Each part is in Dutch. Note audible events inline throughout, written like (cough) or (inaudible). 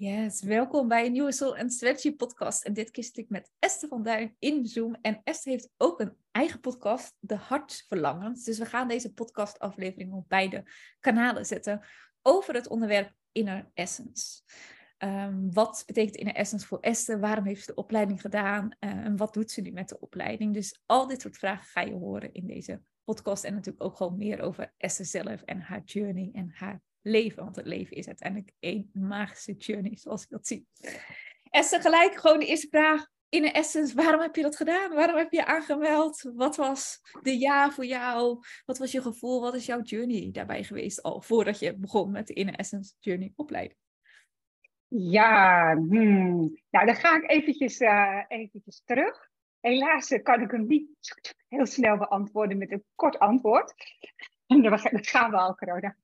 Yes, welkom bij een nieuwe Soul and Strategy podcast. En dit keer zit ik met Esther van Duin in Zoom. En Esther heeft ook een eigen podcast, De Hartsverlangens. Dus we gaan deze podcastaflevering op beide kanalen zetten over het onderwerp Inner Essence. Um, wat betekent Inner Essence voor Esther? Waarom heeft ze de opleiding gedaan? Uh, en wat doet ze nu met de opleiding? Dus al dit soort vragen ga je horen in deze podcast. En natuurlijk ook gewoon meer over Esther zelf en haar journey en haar leven. Want het leven is uiteindelijk één magische journey, zoals ik dat zie. Esther, gelijk gewoon de eerste vraag. In de essence, waarom heb je dat gedaan? Waarom heb je je aangemeld? Wat was de ja voor jou? Wat was je gevoel? Wat is jouw journey daarbij geweest al voordat je begon met de Inner Essence Journey opleiding? Ja, hmm. nou dan ga ik eventjes, uh, eventjes terug. Helaas eh, kan ik hem niet heel snel beantwoorden met een kort antwoord. (laughs) En dan gaan we al, corona.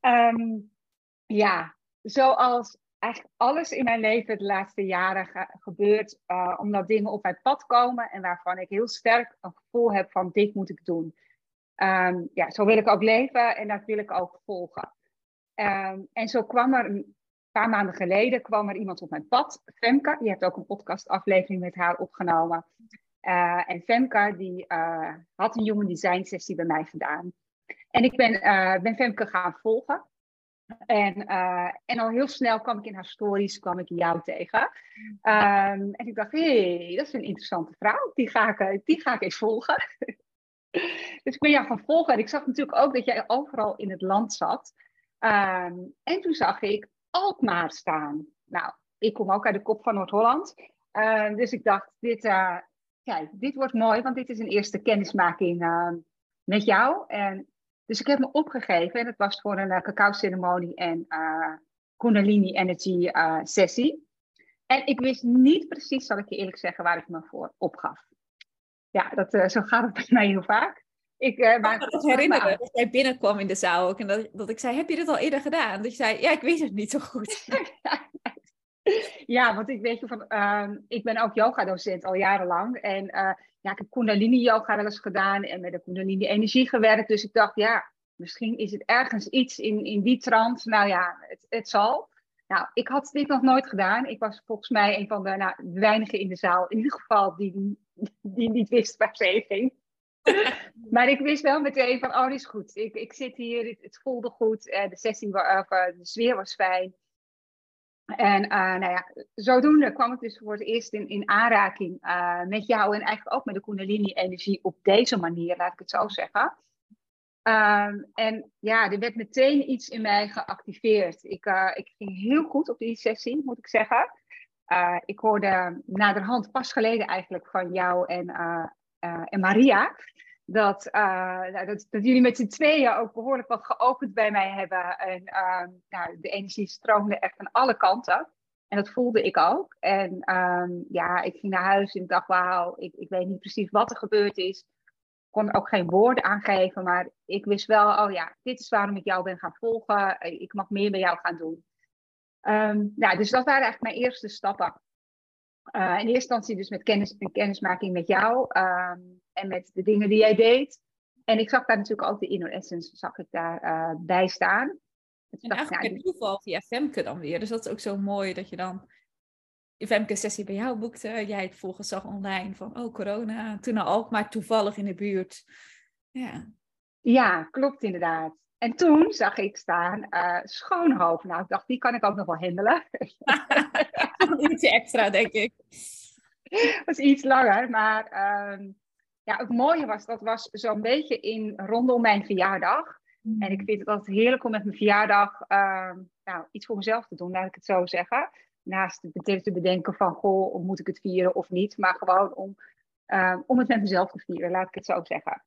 Um, (laughs) ja, zoals eigenlijk alles in mijn leven de laatste jaren gebeurt, uh, omdat dingen op mijn pad komen en waarvan ik heel sterk een gevoel heb van dit moet ik doen. Um, ja, zo wil ik ook leven en dat wil ik ook volgen. Um, en zo kwam er een paar maanden geleden kwam er iemand op mijn pad, Femke. Je hebt ook een podcastaflevering met haar opgenomen. Uh, en Femke die uh, had een human design sessie bij mij gedaan. En ik ben, uh, ben Femke gaan volgen. En, uh, en al heel snel kwam ik in haar stories, kwam ik jou tegen. Um, en ik dacht, hé, hey, dat is een interessante vrouw. Die ga ik, eh, die ga ik eens volgen. (laughs) dus ik ben jou gaan volgen. En ik zag natuurlijk ook dat jij overal in het land zat. Um, en toen zag ik Alkmaar staan. Nou, ik kom ook uit de kop van Noord-Holland. Uh, dus ik dacht, dit, kijk, dit wordt mooi, want dit is een eerste kennismaking met jou. En dus ik heb me opgegeven en het was voor een uh, cacao-ceremonie en uh, Kundalini Energy uh, sessie. En ik wist niet precies, zal ik je eerlijk zeggen, waar ik me voor opgaf. Ja, dat, zo gaat het bij mij heel vaak. Ik uh, maar, me herinneren dat jij binnenkwam in de zaal ook en dat, dat ik zei, heb je dit al eerder gedaan? Dat je zei, ja, ik weet het niet zo goed. (laughs) ja, want ik weet je van, uh, ik ben ook yoga-docent al jarenlang. En ja, ik heb Kundalini-yoga wel eens gedaan en met de Kundalini-energie gewerkt. Dus ik dacht, ja, misschien is het ergens iets in, in die trant. Nou ja, het, het zal. Nou, ik had dit nog nooit gedaan. Ik was volgens mij een van de nou, weinigen in de zaal, in ieder geval, die, die niet wist waar ze ging. (laughs) maar ik wist wel meteen van, oh, dit is goed. Ik, ik zit hier, het, het voelde goed. Uh, de sessie, uh, de sfeer was fijn. En uh, nou ja, zodoende kwam ik dus voor het eerst in, in aanraking uh, met jou en eigenlijk ook met de Kundalini-energie op deze manier, laat ik het zo zeggen. Um, en ja, er werd meteen iets in mij geactiveerd. Ik, uh, ik ging heel goed op die sessie, moet ik zeggen. ik hoorde naderhand pas geleden eigenlijk van jou en, en Maria dat, uh, dat, dat, jullie met z'n tweeën ook behoorlijk wat geopend bij mij hebben. En uh, nou, de energie stroomde echt van alle kanten. En dat voelde ik ook. En um, ja, ik ging naar huis en dacht, wauw, ik, ik weet niet precies wat er gebeurd is. Ik kon ook geen woorden aangeven, maar ik wist wel, oh ja, dit is waarom ik jou ben gaan volgen. Ik mag meer bij jou gaan doen. Um, nou, dus dat waren eigenlijk mijn eerste stappen. Uh, in eerste instantie dus met kennis, kennismaking met jou um, en met de dingen die jij deed. En ik zag daar natuurlijk ook de Inner Essence zag ik daar uh, bij staan. Het en eigenlijk nou, toeval via Femke dan weer. Dus dat is ook zo mooi dat je dan je Femke-sessie bij jou boekte. Jij het volgens zag online van, oh corona, toen al ook maar toevallig in de buurt. Ja, ja klopt inderdaad. En toen zag ik staan uh, Schoonhoofd. Nou, ik dacht, die kan ik ook nog wel handelen. (laughs) (laughs) Iets extra, denk ik. Dat was iets langer, maar um, ja, het mooie was, dat was zo'n beetje in rondom mijn verjaardag. Mm. En ik vind het altijd heerlijk om met mijn verjaardag uh, nou, iets voor mezelf te doen, laat ik het zo zeggen. Naast het te bedenken van, goh, moet ik het vieren of niet? Maar gewoon om, uh, om het met mezelf te vieren, laat ik het zo zeggen.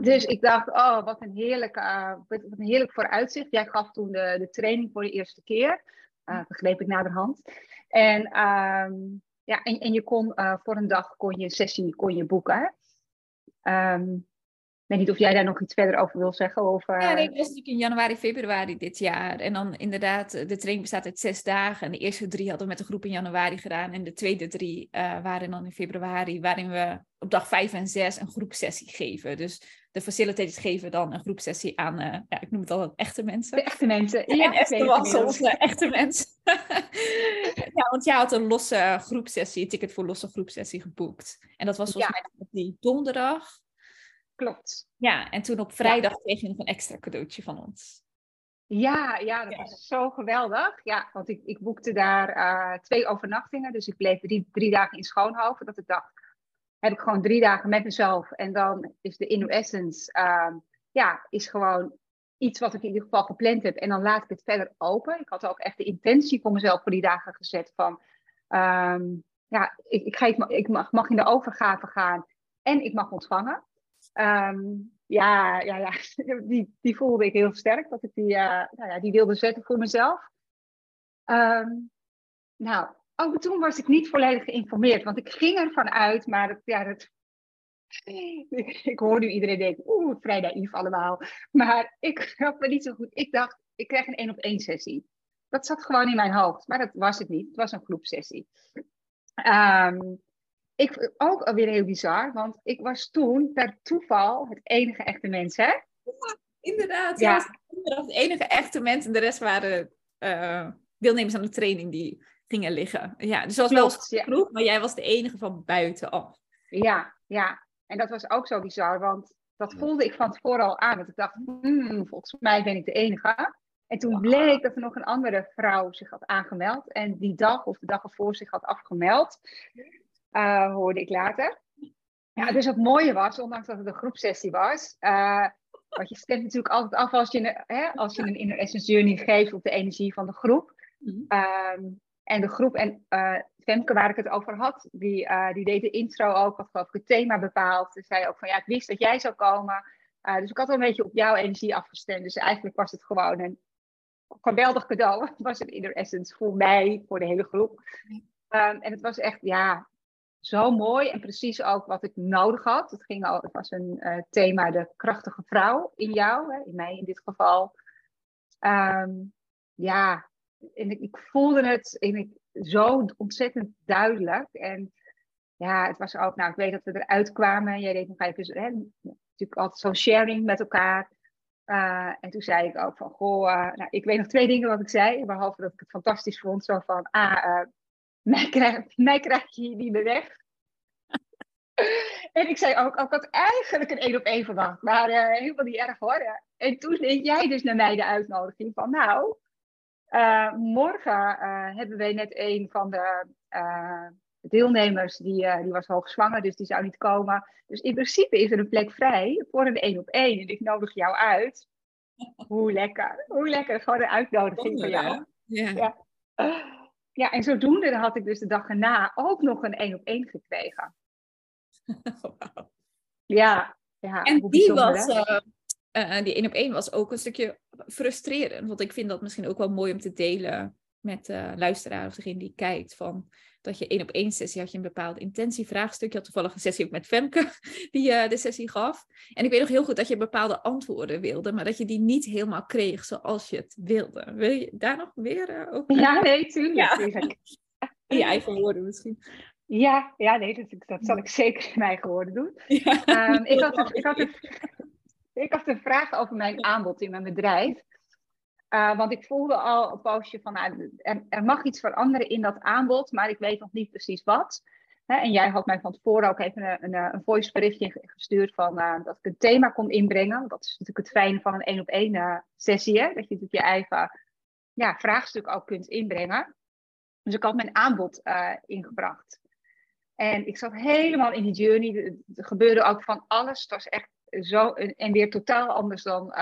Dus ik dacht, oh, wat een heerlijk, uh, wat een heerlijk vooruitzicht. Jij gaf toen de, de training voor de eerste keer. Uh, begreep ik naderhand. En, um, ja, en, en je kon uh, voor een dag kon je een sessie kon je boeken. Um, ik weet niet of jij daar nog iets verder over wil zeggen. Of, Ja, nee, dat was natuurlijk in januari, februari dit jaar. En dan inderdaad, de training bestaat uit zes dagen. En de eerste drie hadden we met de groep in januari gedaan. En de tweede drie waren dan in februari, waarin we op dag vijf en zes een groepsessie geven. Dus de facilitators geven dan een groepsessie aan, uh, ja, ik noem het al echte mensen. De echte mensen. Ja, en Esther was onze echte mens. (laughs) ja, want jij had een losse groepsessie, een ticket voor losse groepsessie geboekt. En dat was volgens mij op die donderdag. Klopt. Ja, en toen op vrijdag kreeg je nog een extra cadeautje van ons. Ja, ja, dat was zo geweldig. Ja, want ik, ik boekte daar uh, twee overnachtingen. Dus ik bleef drie, drie dagen in Schoonhoven. Dat ik dacht, heb ik gewoon drie dagen met mezelf. En dan is de Inno Essence, uh, ja, is gewoon iets wat ik in ieder geval gepland heb. En dan laat ik het verder open. Ik had ook echt de intentie voor mezelf voor die dagen gezet van, um, ja, ik, ik, ik mag, mag in de overgave gaan en ik mag ontvangen. Um, ja, ja, ja. (laughs) Die, die voelde ik heel sterk, dat ik die, uh, nou ja, die wilde zetten voor mezelf. Nou, ook toen was ik niet volledig geïnformeerd, want ik ging ervan uit, maar het, ja, dat, (laughs) ik, hoor nu iedereen denken, oeh, vrij naïef allemaal. Maar ik had me niet zo goed. Ik dacht, ik krijg een één op één sessie. Dat zat gewoon in mijn hoofd, maar dat was het niet. Het was een groepsessie. Um, ik, ook alweer heel bizar, want ik was toen per toeval het enige echte mens, hè? Ja, inderdaad. Ja. de enige echte mens en de rest waren uh, deelnemers aan de training die gingen liggen. Ja, dus was wel groep, maar jij was de enige van buitenaf. Ja, ja. En dat was ook zo bizar, want dat voelde ik van tevoren al aan. Dat ik dacht, hmm, volgens mij ben ik de enige. En toen bleek dat er nog een andere vrouw zich had aangemeld. En die dag of de dag ervoor zich had afgemeld. Uh, hoorde ik later. Ja, dus het mooie was, ondanks dat het een groepsessie was. Uh, want je stemt natuurlijk altijd af als je, hè, als je een Inner Essence Journey geeft op de energie van de groep. Um, en de groep en uh, Femke waar ik het over had, die, uh, die deed de intro ook, had geloof ik het thema bepaald. Ze zei ook van ja, ik wist dat jij zou komen. Uh, dus ik had wel een beetje op jouw energie afgestemd. Dus eigenlijk was het gewoon een geweldig cadeau. (laughs) Het was een Inner Essence voor mij, voor de hele groep. Um, en het was echt, ja, zo mooi en precies ook wat ik nodig had. Het, ging al, het was een thema de krachtige vrouw in jou, hè, in mij in dit geval. Um, ja, en ik, ik, voelde het en ik, zo ontzettend duidelijk. En ja, het was ook, nou, ik weet dat we eruit kwamen. Jij deed nog even, hè, natuurlijk altijd zo'n sharing met elkaar. Uh, en toen zei ik ook van, goh, uh, nou, ik weet nog twee dingen wat ik zei. Behalve dat ik het fantastisch vond. Zo van, ah, uh, mij krijg, (laughs) mij krijg je niet meer weg. en ik zei ook, ook had eigenlijk een één op één verwacht. Maar helemaal niet erg hoor. En toen deed jij dus naar mij de uitnodiging van, nou, uh, morgen uh, hebben wij net een van de deelnemers, die, die was hoogzwanger, dus die zou niet komen. Dus in principe is er een plek vrij voor een één op één. En ik nodig jou uit. (laughs) Hoe lekker, hoe lekker. Gewoon een uitnodiging voor jou. Ja. ja. Ja, en zodoende had ik dus de dag erna ook nog een één op één gekregen. (laughs) Wow. Ja, ja. En die was, uh, uh, die één op één was ook een stukje frustrerend. Want ik vind dat misschien ook wel mooi om te delen met de luisteraar of degene die kijkt. Van dat je één op één sessie had je een bepaald intentievraagstuk. Je had toevallig een sessie ook met Femke (laughs) die uh, de sessie gaf. En ik weet nog heel goed dat je bepaalde antwoorden wilde, maar dat je die niet helemaal kreeg zoals je het wilde. Wil je daar nog weer uh, over? Ja, nee, tuurlijk. Ja. (laughs) In je eigen woorden misschien. Ja, ja nee, dat, dat zal ik zeker in mijn eigen woorden doen. Ja. Um, ik, had een, ik, had een, ik had een vraag over mijn aanbod in mijn bedrijf. Uh, want ik voelde al een poosje van, nou, er, er, mag iets veranderen in dat aanbod, maar ik weet nog niet precies wat. en jij had mij van tevoren ook even een, een, een voice berichtje gestuurd van uh, dat ik een thema kon inbrengen. Dat is natuurlijk het fijne van een één op één uh, sessie, hè? dat je natuurlijk je eigen ja, vraagstuk ook kunt inbrengen. Dus ik had mijn aanbod ingebracht. En ik zat helemaal in die journey. Er gebeurde ook van alles. Het was echt zo en weer totaal anders dan,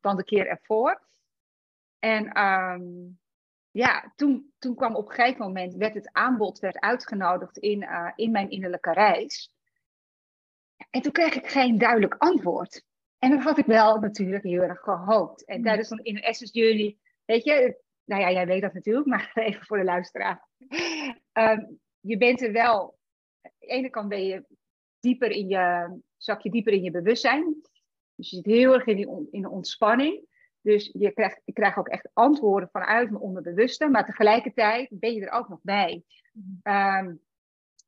dan de keer ervoor. En um, ja, toen, toen kwam op een gegeven moment, werd het aanbod werd uitgenodigd in, uh, in mijn innerlijke reis. En toen kreeg ik geen duidelijk antwoord. En dat had ik wel natuurlijk heel erg gehoopt. En mm. tijdens een in Essence Journey, weet je, nou ja, jij weet dat natuurlijk, maar (laughs) even voor de luisteraar. Um, je bent er wel, aan de ene kant ben je dieper in je, zak je dieper in je bewustzijn. Dus je zit heel erg in, die, in de ontspanning. Dus je krijgt, ik krijg ook echt antwoorden vanuit mijn onderbewuste, maar tegelijkertijd ben je er ook nog bij. Um,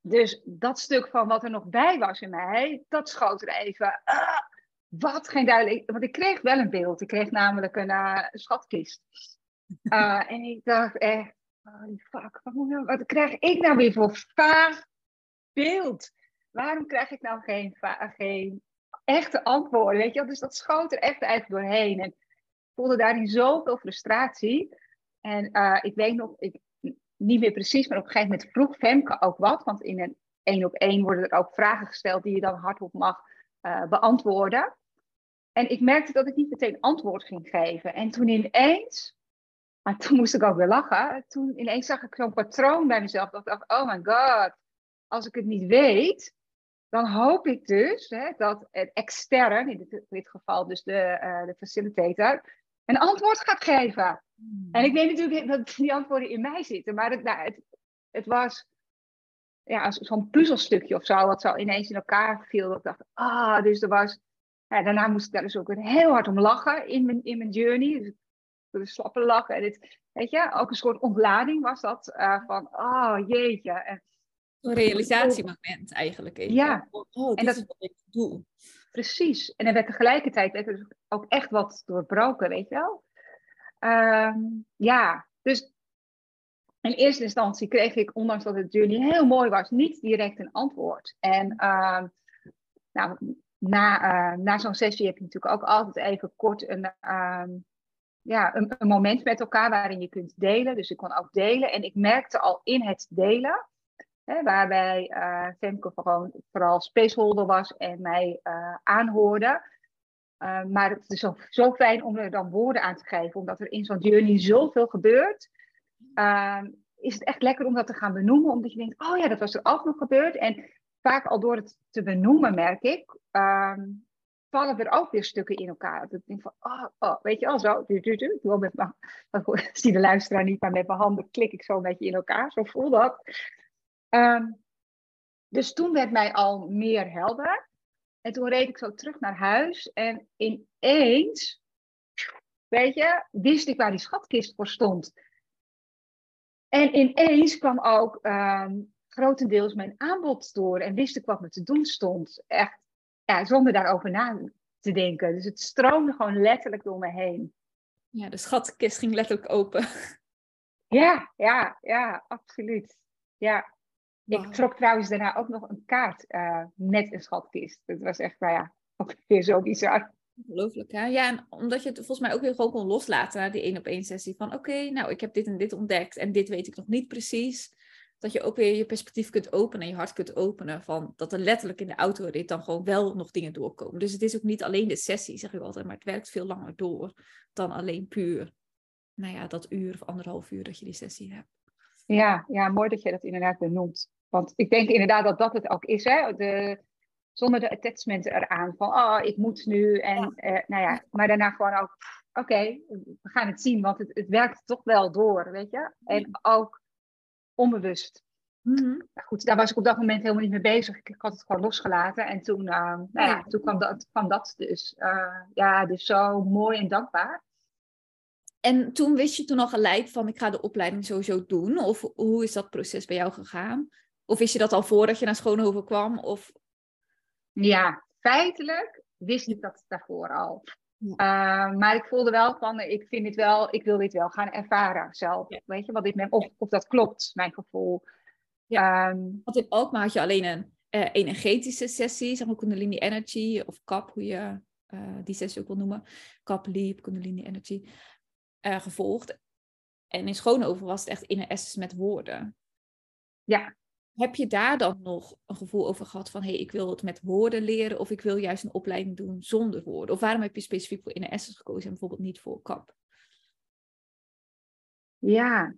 dus dat stuk van wat er nog bij was in mij, dat schoot er even. Ah, wat geen duidelijk. Want ik kreeg wel een beeld. Ik kreeg namelijk een, uh, schatkist. Uh, (laughs) en ik dacht echt, holy fuck, wat, moet, nou- wat krijg ik nou weer voor vaag beeld? Waarom krijg ik nou geen, geen echte antwoorden? Weet je Dus dat schoot er echt eigenlijk doorheen. En ik voelde daarin zoveel frustratie. En uh, ik weet nog, ik, niet meer precies, maar op een gegeven moment vroeg Femke ook wat. Want in een één op één worden er ook vragen gesteld die je dan hardop mag uh, beantwoorden. En ik merkte dat ik niet meteen antwoord ging geven. En toen ineens, maar toen moest ik ook weer lachen. Toen ineens zag ik zo'n patroon bij mezelf. Dat ik dacht, oh my god, als ik het niet weet, dan hoop ik dus hè, dat het extern, in dit, dit, geval dus de, uh, de facilitator, een antwoord gaat geven. Hmm. En ik weet natuurlijk dat die antwoorden in mij zitten, maar het, nou, het, het was ja, zo'n puzzelstukje of zo, wat zo ineens in elkaar viel. Dat ik dacht, ah, dus er was. Ja, daarna moest ik daar dus ook weer heel hard om lachen in mijn, in mijn journey. Dus de slappe lachen. En dit, weet je, ook een soort ontlading was dat. Uh, van, oh jeetje. En, een realisatiemoment eigenlijk. Even. Ja. Oh, dit en dat, is wat ik doe. Precies. En er werd tegelijkertijd werd er ook echt wat doorbroken, weet je wel. Ehm, ja, dus in eerste instantie kreeg ik, ondanks dat het journey heel mooi was, niet direct een antwoord. En uh, nou, na, uh, na zo'n sessie heb je natuurlijk ook altijd even kort een, uh, ja, een, een, moment met elkaar waarin je kunt delen. Dus ik kon ook delen. En ik merkte al in het delen, waarbij uh, Femke gewoon vooral spaceholder was en mij uh, aanhoorde. maar het is zo, zo fijn om er dan woorden aan te geven, omdat er in zo'n journey zoveel gebeurt. Ehm, is het echt lekker om dat te gaan benoemen, omdat je denkt, oh ja, dat was er ook nog gebeurd. En vaak al door het te benoemen, merk ik, um, vallen er ook weer stukken in elkaar. Dat ik denk van, oh, oh weet je al zo, du, du, du, met mijn, (laughs) zie de luisteraar niet, maar met mijn handen klik ik zo een beetje in elkaar, zo voel dat. Um, dus toen werd mij al meer helder. En toen reed ik zo terug naar huis en ineens, weet je, wist ik waar die schatkist voor stond. En ineens kwam ook um, grotendeels mijn aanbod door en wist ik wat me te doen stond. Echt, ja, zonder daarover na te denken. Dus het stroomde gewoon letterlijk door me heen. Ja, de schatkist ging letterlijk open. Ja, ja, ja, absoluut. Ja. Ik trok trouwens daarna ook nog een kaart uh, met een schatkist. Dat was echt, nou ja, (laughs) ook weer zo bizar. Ongelooflijk, hè? Ja, en omdat je het volgens mij ook weer gewoon kon loslaten na die één op één sessie. Van oké, nou, ik heb dit en dit ontdekt en dit weet ik nog niet precies. Dat je ook weer je perspectief kunt openen en je hart kunt openen. Van dat er letterlijk in de autorit dan gewoon wel nog dingen doorkomen. Dus het is ook niet alleen de sessie, zeg ik altijd, maar het werkt veel langer door dan alleen puur, nou ja, dat uur of anderhalf uur dat je die sessie hebt. Ja, ja mooi dat je dat inderdaad benoemt. Want ik denk inderdaad dat dat het ook is. Hè? De, zonder de attachment eraan van, oh, ik moet nu. En, eh, nou ja, maar daarna gewoon ook, oké, we gaan het zien, want het, het werkt toch wel door, weet je. En ook onbewust. Mm Goed, daar was ik op dat moment helemaal niet mee bezig. Ik, had het gewoon losgelaten. En toen, uh, nou ja, toen kwam dat, kwam dat dus. Uh, ja, dus zo mooi en dankbaar. En toen wist je toen al gelijk van, ik ga de opleiding sowieso doen? Of hoe is dat proces bij jou gegaan? Of wist je dat al voordat je naar Schoonhoven kwam? Of ja, feitelijk wist ik dat daarvoor al. Uh, maar ik voelde wel van, ik vind dit wel, ik wil dit wel gaan ervaren zelf. Weet je, wat dit met, of, of dat klopt, mijn gevoel. Ja. Um, Want in Alkmaar had je alleen een uh, energetische sessie, zeg maar Kundalini Energy of CAP, hoe je uh, die sessie ook wil noemen. CAP, Leap, Kundalini Energy, gevolgd. En in Schoonhoven was het echt in een essence met woorden. Ja, heb je daar dan nog een gevoel over gehad van, hé, hey, ik wil het met woorden leren of ik wil juist een opleiding doen zonder woorden? Of waarom heb je specifiek voor Inner Essence gekozen en bijvoorbeeld niet voor KAP? Ja,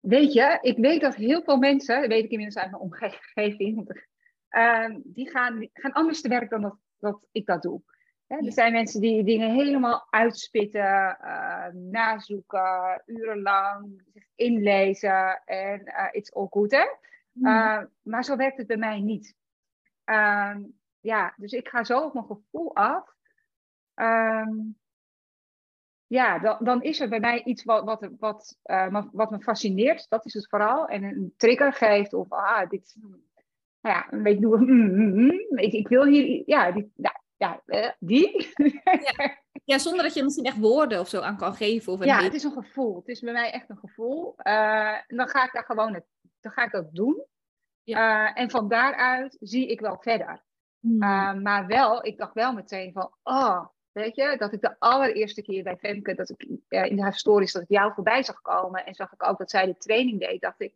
weet je, ik weet dat heel veel mensen, dat weet ik inmiddels uit mijn omgeving, uh, die, gaan, die gaan anders te werk dan dat, dat ik dat doe. Er zijn mensen die dingen helemaal uitspitten, uh, nazoeken, urenlang, inlezen en uh, it's all good, hè? Hmm. Eh, maar zo werkt het bij mij niet. Ehm, ja, dus ik ga zo op mijn gevoel af. Ehm, ja, dan, dan, is er bij mij iets wat, wat, wat, uh, wat me fascineert. Dat is het vooral. En een trigger geeft. Of ah, dit. Nou ja, een beetje doen. Mm, mm, mm, ik, ik, wil hier. Ja, die, ja, ja, eh, die. Ja. ja. zonder dat je misschien echt woorden of zo aan kan geven. Of ja, het is een gevoel. Het is bij mij echt een gevoel. Uh, dan ga ik daar gewoon, het, dan ga ik dat doen. Ja. Uh, en van daaruit zie ik wel verder. Hmm. maar wel, ik dacht wel meteen van, oh, weet je, dat ik de allereerste keer bij Femke, dat ik in haar stories, dat ik jou voorbij zag komen en zag ik ook dat zij de training deed, dacht ik,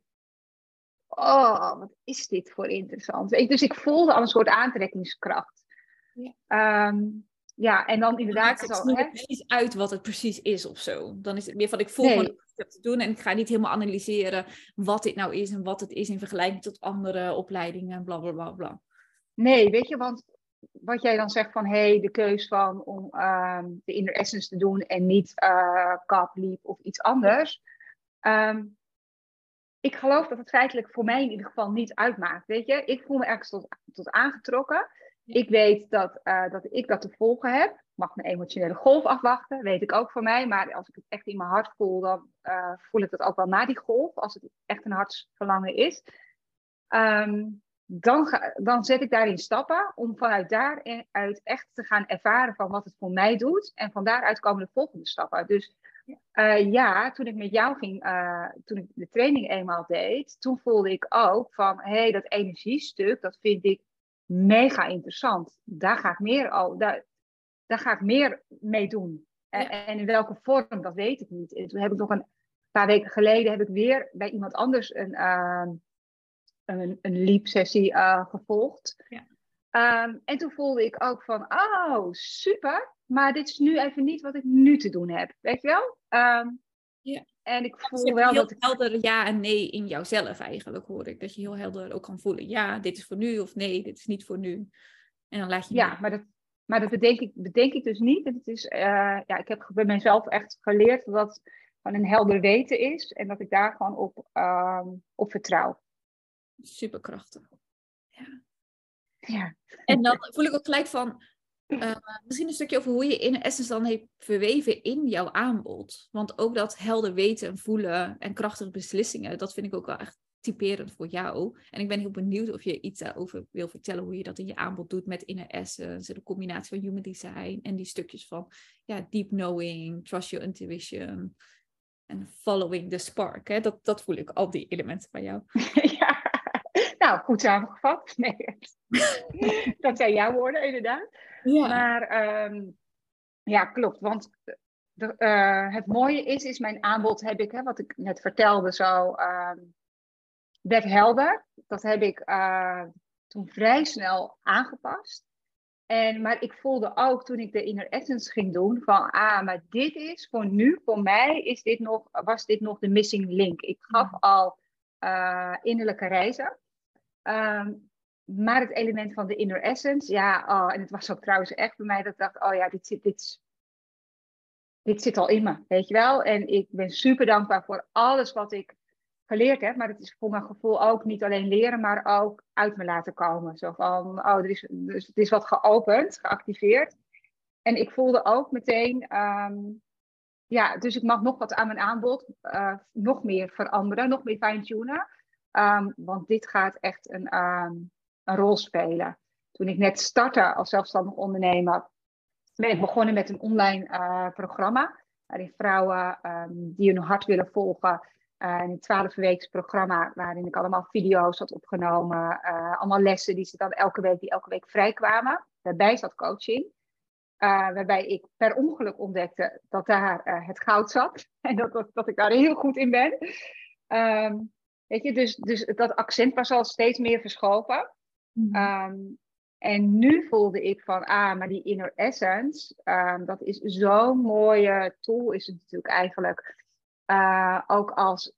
oh, wat is dit voor interessant. Dus ik voelde al een soort aantrekkingskracht. Ja, um, ja en dan inderdaad... Het zo, hè? precies uit wat het precies is of zo. Dan is het meer van, ik voel nee. Ik te doen en ik ga niet helemaal analyseren wat dit nou is en wat het is in vergelijking tot andere opleidingen, bla bla bla bla. Nee, weet je, want wat jij dan zegt van hé, hey, de keus van om um, de inner essence te doen en niet uh, Leap of iets anders. Um, ik geloof dat het feitelijk voor mij in ieder geval niet uitmaakt. Weet je, ik voel me ergens tot, tot aangetrokken. Ik weet dat, uh, dat ik dat te volgen heb. Mag mijn emotionele golf afwachten, weet ik ook voor mij. Maar als ik het echt in mijn hart voel, dan uh, voel ik het ook wel na die golf. Als het echt een hartsverlangen is. Um, dan, ga, dan zet ik daarin stappen om vanuit daaruit echt te gaan ervaren van wat het voor mij doet. En van daaruit komen de volgende stappen. Dus uh, ja, toen ik met jou ging, uh, toen ik de training eenmaal deed, toen voelde ik ook van, hé, hey, dat energiestuk, dat vind ik mega interessant. Daar ga ik meer, oh, daar, daar ga ik meer mee doen. En, en, in welke vorm, dat weet ik niet. En toen heb ik nog een paar weken geleden, heb ik weer bij iemand anders een, uh, een, een leap-sessie uh, gevolgd. Ja. Um, en toen voelde ik ook van, oh, super. Maar dit is nu even niet wat ik nu te doen heb. Weet je wel? Um, ja. En ik voel dus wel heel dat helder ja en nee in jouzelf eigenlijk, hoor ik. Dat je heel helder ook kan voelen. Ja, dit is voor nu of nee, dit is niet voor nu. En dan laat je Ja, maar dat, maar dat bedenk, ik, bedenk ik dus niet. Het is, uh, ja, ik heb bij mezelf echt geleerd dat van een helder weten is. En dat ik daar gewoon op, um, op vertrouw. Superkrachtig. Ja. ja. En dan voel ik ook gelijk van, uh, misschien een stukje over hoe je in Essence dan heeft verweven in jouw aanbod. Want ook dat helder weten en voelen en krachtige beslissingen, dat vind ik ook wel echt typerend voor jou. En ik ben heel benieuwd of je iets daarover wil vertellen, hoe je dat in je aanbod doet met inner essence, de combinatie van human design en die stukjes van ja, deep knowing, trust your intuition en following the spark. Hè? Dat, dat voel ik, al die elementen bij jou. (laughs) nou, goed samengevat. (laughs) Nee, (laughs) dat zijn jouw woorden inderdaad. Ja. Maar um, ja, klopt. Want de, uh, het mooie is, is mijn aanbod heb ik, hè, wat ik net vertelde, zo um, werd helder. Dat heb ik uh, toen vrij snel aangepast. En, maar ik voelde ook toen ik de Inner Essence ging doen, van ah, maar dit is voor nu, voor mij is dit nog, was dit nog de missing link. Ik gaf al uh, innerlijke reizen. Um, maar het element van de inner essence, ja, oh, en het was ook trouwens echt bij mij dat ik dacht, oh ja, dit zit, dit, zit al in me, weet je wel. En ik ben super dankbaar voor alles wat ik geleerd heb, maar het is voor mijn gevoel ook niet alleen leren, maar ook uit me laten komen. Zo van, oh, er is, dus het is wat geopend, geactiveerd. En ik voelde ook meteen, um, ja, dus ik mag nog wat aan mijn aanbod, uh, nog meer veranderen, nog meer fine-tunen. Um, want dit gaat echt een, um, een rol spelen. Toen ik net startte als zelfstandig ondernemer, ben ik begonnen met een online uh, programma. Waarin vrouwen um, die hun hart willen volgen. Een 12 weeks programma waarin ik allemaal video's had opgenomen. Uh, allemaal lessen die ze dan elke week, die elke week vrijkwamen. Daarbij zat coaching. waarbij ik per ongeluk ontdekte dat daar het goud zat. (laughs) En dat, dat, dat, ik daar heel goed in ben. Um, weet je, dus, dus dat accent was al steeds meer verschoven. Mhm. Ehm, en nu voelde ik van, ah, maar die inner essence, um, dat is zo'n mooie tool, is het natuurlijk eigenlijk. Uh, ook als,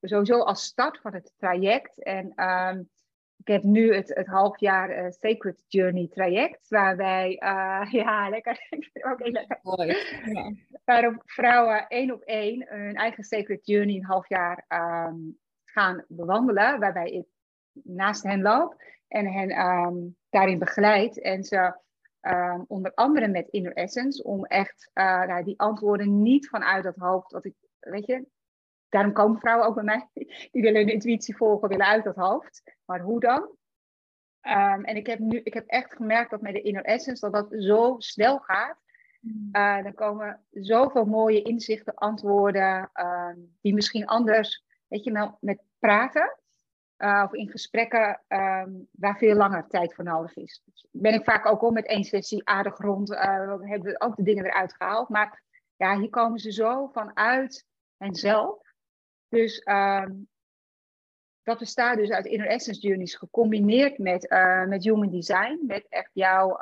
sowieso als start van het traject. En um, ik heb nu het, het halfjaar uh, Sacred Journey traject, waarbij, uh, (laughs) ja, lekker, (laughs) ook heel lekker. Mooi. Ja. Waarop vrouwen één op één hun eigen Sacred Journey een half jaar um, gaan bewandelen, waarbij ik naast hen loop en hen um, daarin begeleid. En ze um, onder andere met Inner Essence, om echt uh, nou, die antwoorden niet vanuit dat hoofd, dat ik, weet je, daarom komen vrouwen ook bij mij, (laughs) die willen hun intuïtie volgen, willen uit dat hoofd. Maar hoe dan? Ehm, en ik heb nu, ik heb echt gemerkt dat met de Inner Essence dat dat zo snel gaat. Mm. Uh, dan komen zoveel mooie inzichten, antwoorden, uh, die misschien anders, weet je, wel, met praten uh, of in gesprekken um, waar veel langer tijd voor nodig is. Dus ben ik vaak ook al met één sessie aardig rond, uh, hebben we ook de dingen eruit gehaald. Maar ja, hier komen ze zo vanuit henzelf. Dus um, dat bestaat dus uit Inner Essence Journeys gecombineerd met, uh, met Human Design, met echt jouw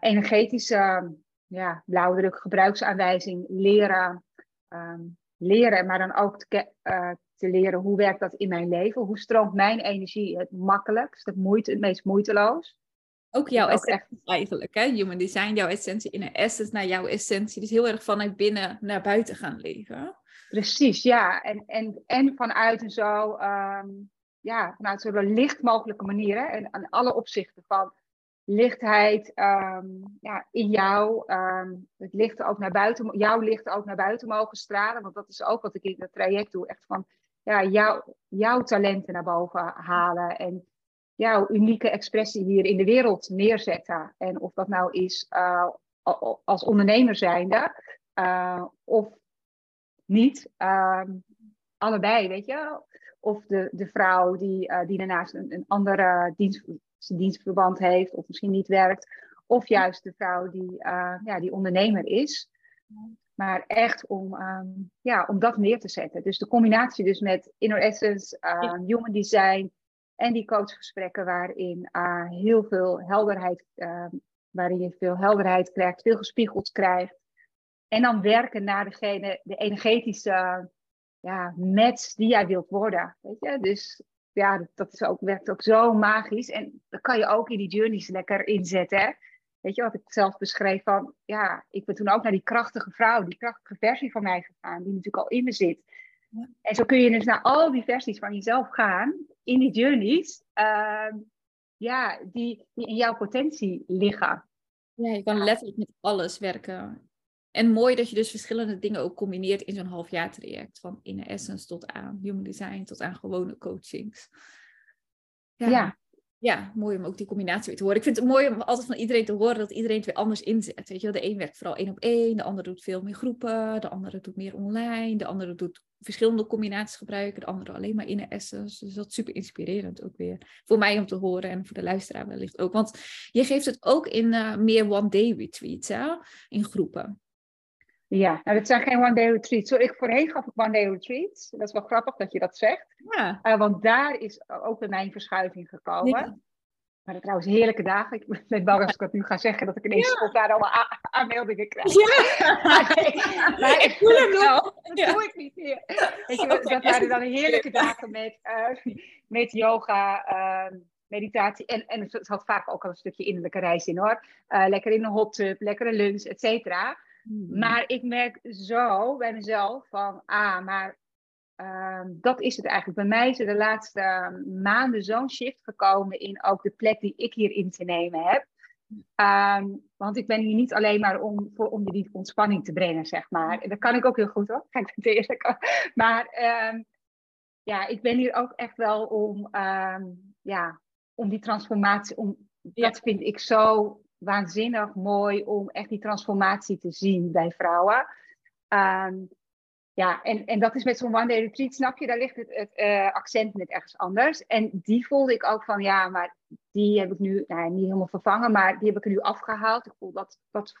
energetische ja, blauwdruk, gebruiksaanwijzing leren, um, leren, maar dan ook te, uh, te, leren hoe werkt dat in mijn leven, hoe stroomt mijn energie het makkelijkst, het, moeite, het meest moeiteloos. Ook jouw essentie echt... eigenlijk, hè? Human Design, jouw essentie in een essence naar jouw essentie. Dus heel erg vanuit binnen naar buiten gaan leven. Precies, ja. En, en, en vanuit een zo, um, ja, vanuit zo'n licht mogelijke manier. Hè? En aan alle opzichten van lichtheid um, ja, in jou. Um, het licht ook naar buiten, jouw licht ook naar buiten mogen stralen. Want dat is ook wat ik in het traject doe. Echt van ja, jou, jouw talenten naar boven halen. En jouw unieke expressie hier in de wereld neerzetten. En of dat nou is uh, als ondernemer zijnde. Uh, of niet. Um, allebei, weet je. Of de, de vrouw die, uh, die daarnaast een, een andere dienst, dienstverband heeft of misschien niet werkt. Of juist de vrouw die, uh, ja, die ondernemer is. Maar echt om, um, ja, om dat neer te zetten. Dus de combinatie dus met Inner Essence, uh, Human Design en die coachgesprekken waarin uh, heel veel helderheid, waarin je veel helderheid krijgt, veel gespiegeld krijgt. En dan werken naar degene, de energetische ja, match die jij wilt worden. Weet je? Dus ja, dat is ook, werkt ook zo magisch. En dat kan je ook in die journeys lekker inzetten. Hè? Weet je wat ik zelf beschreef van, ja, ik ben toen ook naar die krachtige vrouw, die krachtige versie van mij gegaan, die natuurlijk al in me zit. Ja. En zo kun je dus naar al die versies van jezelf gaan, in die journeys, uh, ja, die, die in jouw potentie liggen. Ja, je kan letterlijk met alles werken. En mooi dat je dus verschillende dingen ook combineert in zo'n halfjaar traject. Van in essence tot aan human design tot aan gewone coachings. Ja. ja. ja. mooi om ook die combinatie weer te horen. Ik vind het mooi om altijd van iedereen te horen dat iedereen het weer anders inzet. Weet je, de een werkt vooral één op één, de ander doet veel meer groepen, de andere doet meer online, de andere doet verschillende combinaties gebruiken, de andere alleen maar in essence. Dus dat is super inspirerend ook weer. Voor mij om te horen en voor de luisteraar wellicht ook. Want je geeft het ook in uh, meer one-day retreats, hè? in groepen. Ja, nou, dat zijn geen one-day retreats. Zo, ik, voorheen gaf ik one-day retreats. Dat is wel grappig dat je dat zegt. Ja. Uh, want daar is ook bij mijn verschuiving gekomen. Ja. Maar trouwens heerlijke dagen. Ik ben bang als ik dat nu ga zeggen, dat ik ineens ja. spontaan allemaal aanmeldingen krijg. Ja. (laughs) maar, ik voel hem wel. Dat ja. doe ik niet meer. Weet je, (laughs) dat waren dan heerlijke dagen met, uh, met yoga, uh, meditatie. En, en het had vaak ook al een stukje innerlijke reis in hoor. Uh, lekker in een hot tub, lekkere lunch, et cetera. Hmm. Maar ik merk zo bij mezelf van, ah, maar uh, dat is het eigenlijk. Bij mij is er de laatste maanden zo'n shift gekomen in ook de plek die ik hier in te nemen heb. Um, want ik ben hier niet alleen maar om, voor, om die ontspanning te brengen, zeg maar. En dat kan ik ook heel goed hoor, (laughs) kijk het eerlijk. Maar um, ja, ik ben hier ook echt wel om, ja, om die transformatie, om, ja. dat vind ik zo waanzinnig mooi om echt die transformatie te zien bij vrouwen. Um, ja, en, en dat is met zo'n one-day retreat, snap je, daar ligt het, het uh, accent net ergens anders. En die voelde ik ook van, ja, maar die heb ik nu, nou, niet helemaal vervangen, maar die heb ik er nu afgehaald. Ik voel dat, dat,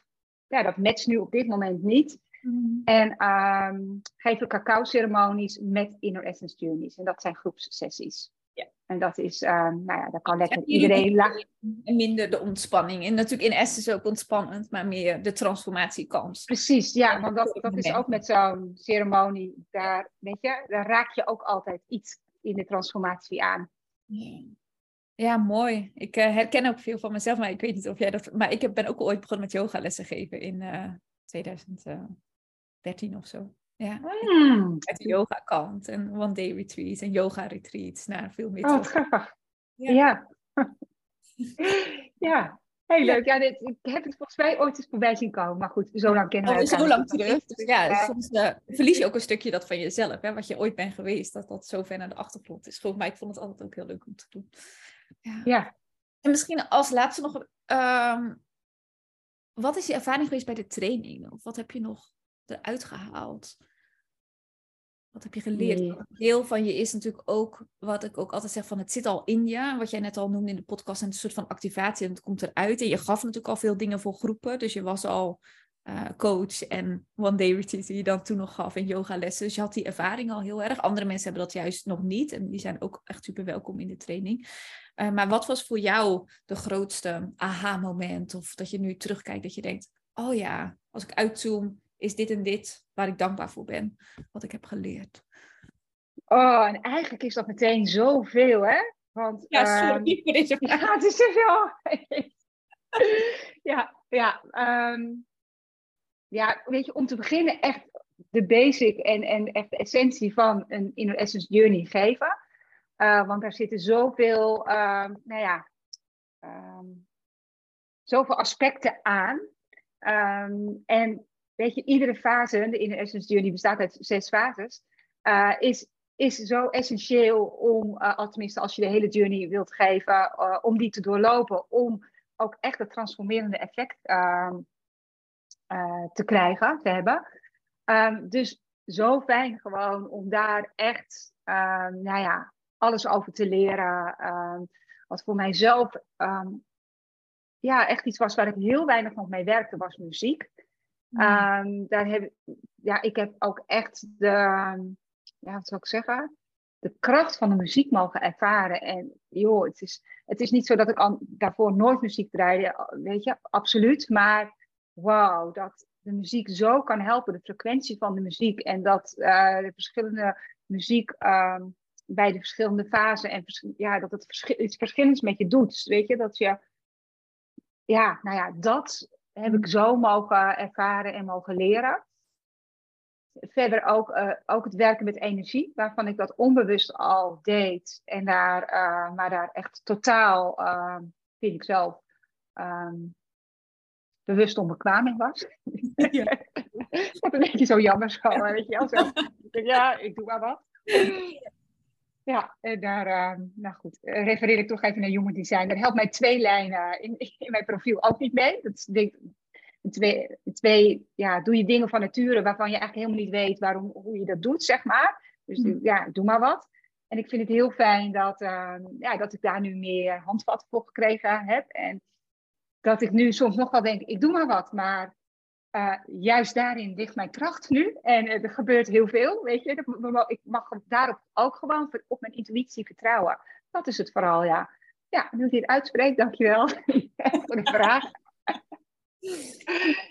ja, dat matcht nu op dit moment niet. Mm. En um, geef ik cacao-ceremonies met Inner Essence Journeys. En dat zijn groepssessies. Ja. En dat is, uh, nou ja, dat kan lekker iedereen lachen. En minder de ontspanning. En natuurlijk in Essence ook ontspannend, maar meer de transformatiekans. Precies, ja, want dat, dat is ook met zo'n ceremonie. Daar, weet je, daar raak je ook altijd iets in de transformatie aan. Ja, mooi. Ik uh, herken ook veel van mezelf, maar ik weet niet of jij dat. Maar ik ben ook ooit begonnen met yogalessen geven in uh, 2013 of zo. Ja, mm. uit de yoga kant en one day retreats en yoga retreats naar veel meer. Oh, grappig. Ja. Ja. (laughs) ja. Heel leuk. Ja, dit, ik heb het volgens mij ooit eens voorbij zien komen. Maar goed, zo lang kennen we oh, Zo lang terug. Dus ja, soms uh, verlies je ook een stukje dat van jezelf. Hè, wat je ooit bent geweest. Dat dat zo ver naar de achtergrond is. Mij, ik vond het altijd ook heel leuk om te doen. Ja. ja. En misschien als laatste nog, ehm, wat is je ervaring geweest bij de training? Of wat heb je nog eruit gehaald? Wat heb je geleerd? Nee. Deel van je is natuurlijk ook, wat ik ook altijd zeg, van het zit al in je. Wat jij net al noemde in de podcast, en een soort van activatie en het komt eruit. En je gaf natuurlijk al veel dingen voor groepen. Dus je was al eh, coach en one day retreat die je dan toen nog gaf en yogalessen. Dus je had die ervaring al heel erg. Andere mensen hebben dat juist nog niet. En die zijn ook echt super welkom in de training. Eh, maar wat was voor jou de grootste aha-moment? Of dat je nu terugkijkt dat je denkt, oh ja, als ik uitzoom, is dit en dit waar ik dankbaar voor ben. Wat ik heb geleerd. Oh, en eigenlijk is dat meteen zoveel, hè? Want, ehm, voor deze Ja, het is te veel. ja, ja, ehm, ja, weet je, om te beginnen echt de basic en, en echt de essentie van een Inner Essence Journey geven. Eh, want daar zitten zoveel, ehm, nou ja, zoveel aspecten aan. En weet je, iedere fase, de Inner Essence Journey bestaat uit zes fases, eh, is, is zo essentieel om, uh, al tenminste als je de hele journey wilt geven, uh, om die te doorlopen, om ook echt het transformerende effect uh, te krijgen, te hebben. Um, dus zo fijn gewoon om daar echt, um, nou ja, alles over te leren. Wat voor mijzelf, ja, echt iets was waar ik heel weinig nog mee werkte, was muziek. Mm. daar heb, ja, ik heb ook echt de, ja, wat zou ik zeggen? De kracht van de muziek mogen ervaren. En joh, het is, het is niet zo dat ik daarvoor nooit muziek draaide, weet je, absoluut. Maar wauw, dat de muziek zo kan helpen, de frequentie van de muziek. En dat uh, de verschillende muziek uh, bij de verschillende fasen en ja, dat het verschil, iets verschillends met je doet. Weet je, dat je, ja, nou ja, dat heb ik zo mogen ervaren en mogen leren verder ook, uh, ook het werken met energie, waarvan ik dat onbewust al deed. En daar, uh, maar daar echt totaal, uh, vind ik zelf, um, bewust onbekwaam in was. Ja. (laughs) dat een beetje zo jammer zo, weet je wel. Zo, (laughs) ja, ik doe maar wat. Ja, en daar, nou goed, refereer ik toch even naar Human Design. Daar helpt mij twee lijnen in, in mijn profiel ook niet mee. Dat denk, twee, twee ja, doe je dingen van nature waarvan je eigenlijk helemaal niet weet waarom, hoe je dat doet, zeg maar. Dus mm. ja, doe maar wat. En ik vind het heel fijn dat, uh, ja, dat ik daar nu meer handvatten voor gekregen heb. En dat ik nu soms nog wel denk, ik doe maar wat. Maar uh, juist daarin ligt mijn kracht nu. En uh, er gebeurt heel veel, weet je. Ik mag daarop ook gewoon op mijn intuïtie vertrouwen. Dat is het vooral, ja. Ja, nu je het uitspreekt, dankjewel (laughs) voor de vraag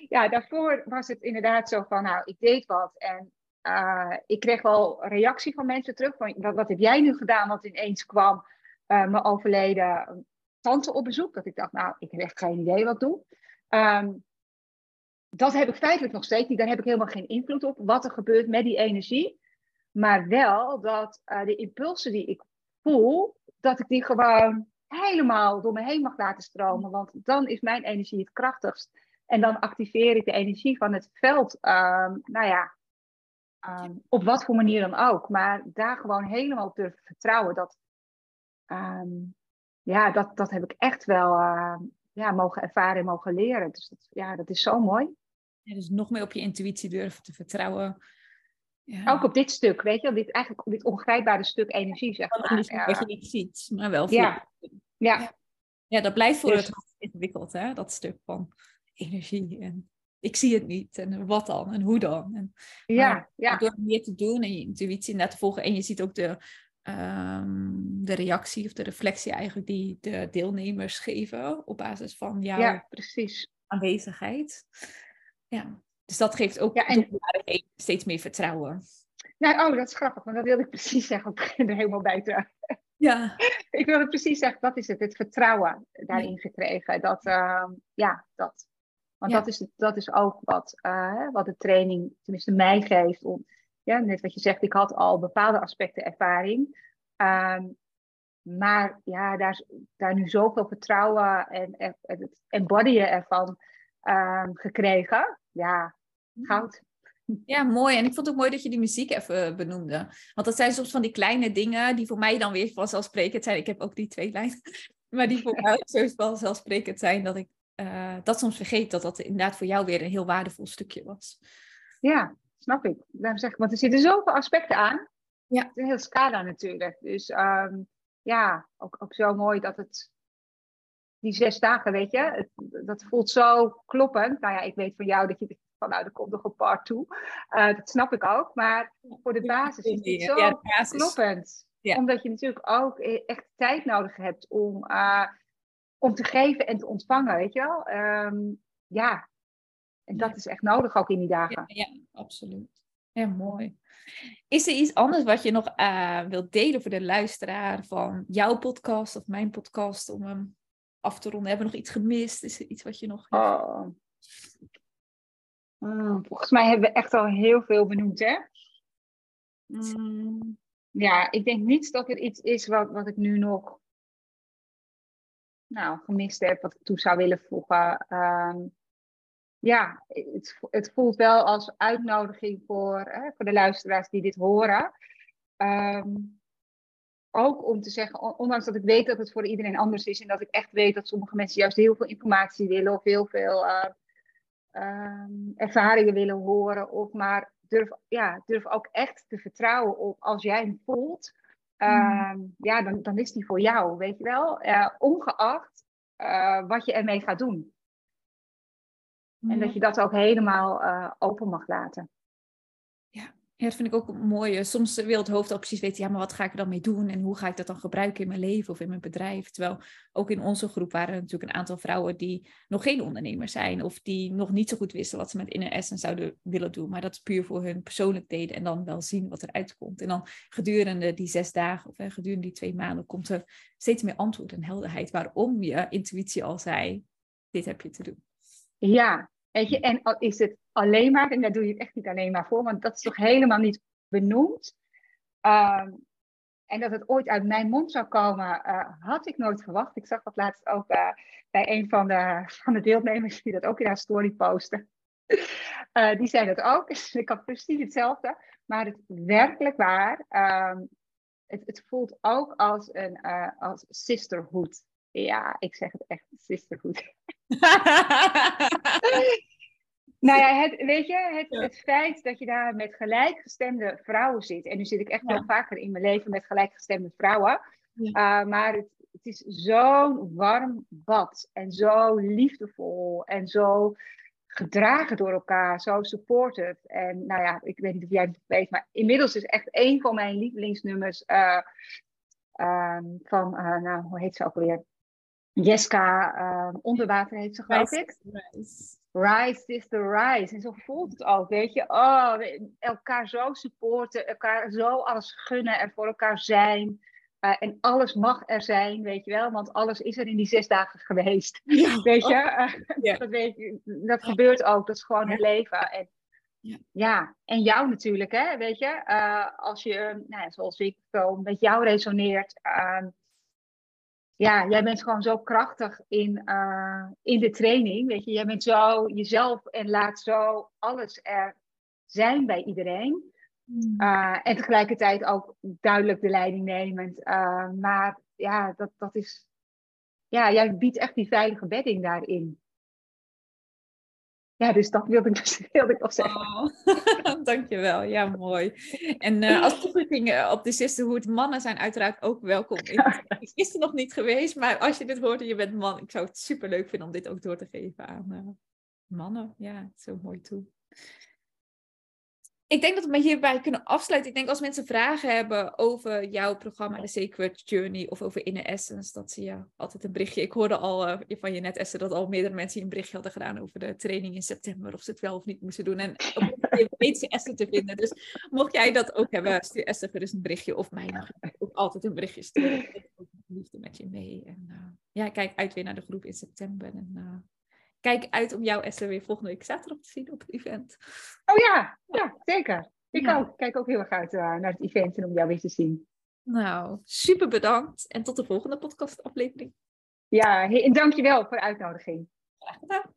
ja, daarvoor was het inderdaad zo van, nou, ik deed wat en uh, ik kreeg wel reactie van mensen terug. Van, wat, heb jij nu gedaan? Want ineens kwam mijn overleden tante op bezoek. Dat ik dacht, nou, ik heb echt geen idee wat ik doe. Um, dat heb ik feitelijk nog steeds niet. Daar heb ik helemaal geen invloed op wat er gebeurt met die energie. Maar wel dat uh, de impulsen die ik voel, dat ik die gewoon helemaal door me heen mag laten stromen. Want dan is mijn energie het krachtigst. En dan activeer ik de energie van het veld. Um, nou ja, um, op wat voor manier dan ook. Maar daar gewoon helemaal op durven vertrouwen. Dat, um, ja, dat, dat heb ik echt wel ja, mogen ervaren en mogen leren. Dus dat, ja, dat is zo mooi. Ja, dus nog meer op je intuïtie durven te vertrouwen. Ja. Ook op dit stuk, weet je, dit, eigenlijk dit ongrijpbare stuk energie, zeg maar. Ja. Wat je niet ziet, maar wel ja. ja. Ja, dat blijft voor dus. het ingewikkeld, hè? dat stuk van energie. En ik zie het niet. En wat dan? En hoe dan? En, ja, ja. Door meer te doen en je intuïtie net te volgen. En je ziet ook de, um, de reactie of de reflectie eigenlijk die de deelnemers geven op basis van jouw ja, precies. aanwezigheid. Ja, dus dat geeft ook ja, en... steeds meer vertrouwen. Nou, oh, dat is grappig, want dat wilde ik precies zeggen. Ik begin er helemaal bij te. Ja. (laughs) ik wilde precies zeggen, dat is het, het vertrouwen daarin gekregen. Dat, uh, ja, dat. Want ja. dat, is, dat is ook wat, uh, wat de training, tenminste mij geeft. Om, ja, net wat je zegt, ik had al bepaalde aspecten ervaring. Um, maar ja, daar, daar nu zoveel vertrouwen en, en het embodyen ervan um, gekregen. Ja, goud. Ja, mooi. En ik vond het ook mooi dat je die muziek even benoemde. Want dat zijn soms van die kleine dingen die voor mij dan weer vanzelfsprekend zijn. Ik heb ook die twee lijnen. (laughs) Maar die voor mij zo wel zelfsprekend zijn dat ik uh, dat soms vergeet dat dat inderdaad voor jou weer een heel waardevol stukje was. Ja, snap ik. Daarom zeg ik, want er zitten zoveel aspecten aan. Ja. Het is een heel scala natuurlijk. Dus um, ja, ook, ook zo mooi dat het die zes dagen, weet je, het, dat voelt zo kloppend. Nou ja, ik weet van jou dat je van nou, er komt nog een part toe. Uh, dat snap ik ook. Maar voor de basis is het zo ja, kloppend. Ja. Omdat je natuurlijk ook e-, echt tijd nodig hebt om, uh, om te geven en te ontvangen, weet je wel. Um, ja, en dat is echt nodig ook in die dagen. Ja, ja absoluut. Ja, mooi. Is er iets anders wat je nog uh, wilt delen voor de luisteraar van jouw podcast of mijn podcast om hem af te ronden? Hebben we nog iets gemist? Is er iets wat je nog. Oh. Mm, volgens mij hebben we echt al heel veel benoemd, hè? Mm, ja, ik denk niet dat er iets is wat, wat ik nu nog nou, gemist heb, wat ik toe zou willen voegen. Um, ja, het, het, voelt wel als uitnodiging voor, hè, voor de luisteraars die dit horen. Um, ook om te zeggen, ondanks dat ik weet dat het voor iedereen anders is en dat ik echt weet dat sommige mensen juist heel veel informatie willen of heel veel uh, um, ervaringen willen horen, of maar durf, ja, durf ook echt te vertrouwen op als jij hem voelt, um, ja, dan, dan is die voor jou, weet je wel, uh, ongeacht uh, wat je ermee gaat doen. En dat je dat ook helemaal open mag laten. Ja, dat vind ik ook mooi. Soms wil het hoofd al precies weten, ja, maar wat ga ik er dan mee doen? En hoe ga ik dat dan gebruiken in mijn leven of in mijn bedrijf? Terwijl ook in onze groep waren er natuurlijk een aantal vrouwen die nog geen ondernemer zijn. Of die nog niet zo goed wisten wat ze met Inner Essence zouden willen doen. Maar dat puur voor hun persoonlijk deden en dan wel zien wat eruit komt. En dan gedurende die zes dagen of gedurende die twee maanden komt er steeds meer antwoord en helderheid. Waarom je intuïtie al zei, dit heb je te doen. Ja, Weet je, en is het alleen maar, en daar doe je het echt niet alleen maar voor, want dat is toch helemaal niet benoemd. Ehm, en dat het ooit uit mijn mond zou komen, uh, had ik nooit verwacht. Ik zag dat laatst ook uh, bij een van de, van de deelnemers die dat ook in haar story postte. Uh, (laughs) die zei dat ook. (laughs) Ik had precies hetzelfde. Maar het werkelijk waar, um, het, het, voelt ook als een als sisterhood. Ja, ik zeg het echt, sisterhood. (laughs) nou ja, het, weet je, het, het feit dat je daar met gelijkgestemde vrouwen zit. En nu zit ik echt wel vaker in mijn leven met gelijkgestemde vrouwen. Uh, maar het, het is zo'n warm bad. En zo liefdevol. En zo gedragen door elkaar. Zo supportive. En nou ja, ik weet niet of jij het weet. Maar inmiddels is echt een van mijn lievelingsnummers. Uh, um, van, uh, nou, hoe heet ze ook alweer? Jeska uh, Onderwater heet ze, geloof ik. Rise. Rise, sister, rise. En zo voelt het ook, weet je. Oh, elkaar zo supporten, elkaar zo alles gunnen en voor elkaar zijn. Uh, en alles mag er zijn, weet je wel. Want alles is er in die zes dagen geweest. (laughs) Ja. Weet je? Uh, ja. (laughs) dat, weet je dat gebeurt ook. Dat is gewoon het leven. En, ja. en jou natuurlijk, hè. Weet je. Uh, als je, nou, zoals ik, zo met jou resoneert ehm, ja, jij bent gewoon zo krachtig in, uh, in de training. Weet je, jij bent zo jezelf en laat zo alles er zijn bij iedereen. Uh, en tegelijkertijd ook duidelijk de leiding nemend. Uh, maar ja, dat, dat is. Ja, jij biedt echt die veilige bedding daarin. Ja, dus dat wilde ik, dus, (laughs) wilde ik nog zeggen. Oh, (laughs) dankjewel, ja mooi. En uh, als toevoeging uh, op de Sisterhood, mannen zijn uiteraard ook welkom. Ik (laughs) is er nog niet geweest, maar als je dit hoort en je bent man, ik zou het super leuk vinden om dit ook door te geven aan uh, mannen. Ja, zo mooi toe ik denk dat we hierbij kunnen afsluiten. Ik denk als mensen vragen hebben over jouw programma The Sacred Journey of over Inner Essence, dat zie je altijd een berichtje. Ik hoorde al uh, van je net, Esther, dat al meerdere mensen een berichtje hadden gedaan over de training in september, of ze het wel of niet moesten doen. En op weet ze Esther te vinden. Dus mocht jij dat ook hebben, stuur Esther gerust een berichtje of mij ook altijd een berichtje sturen. Ik liefde met je mee. En uh, ja, kijk uit weer naar de groep in september. En uh, kijk uit om jou, Esther, weer volgende week zaterdag te zien op het event. Oh ja, ja zeker. Ik ook, kijk ook heel erg uit uh, naar het event en om jou weer te zien. Nou, super bedankt en tot de volgende podcastaflevering. Ja, en dankjewel voor de uitnodiging. Graag gedaan.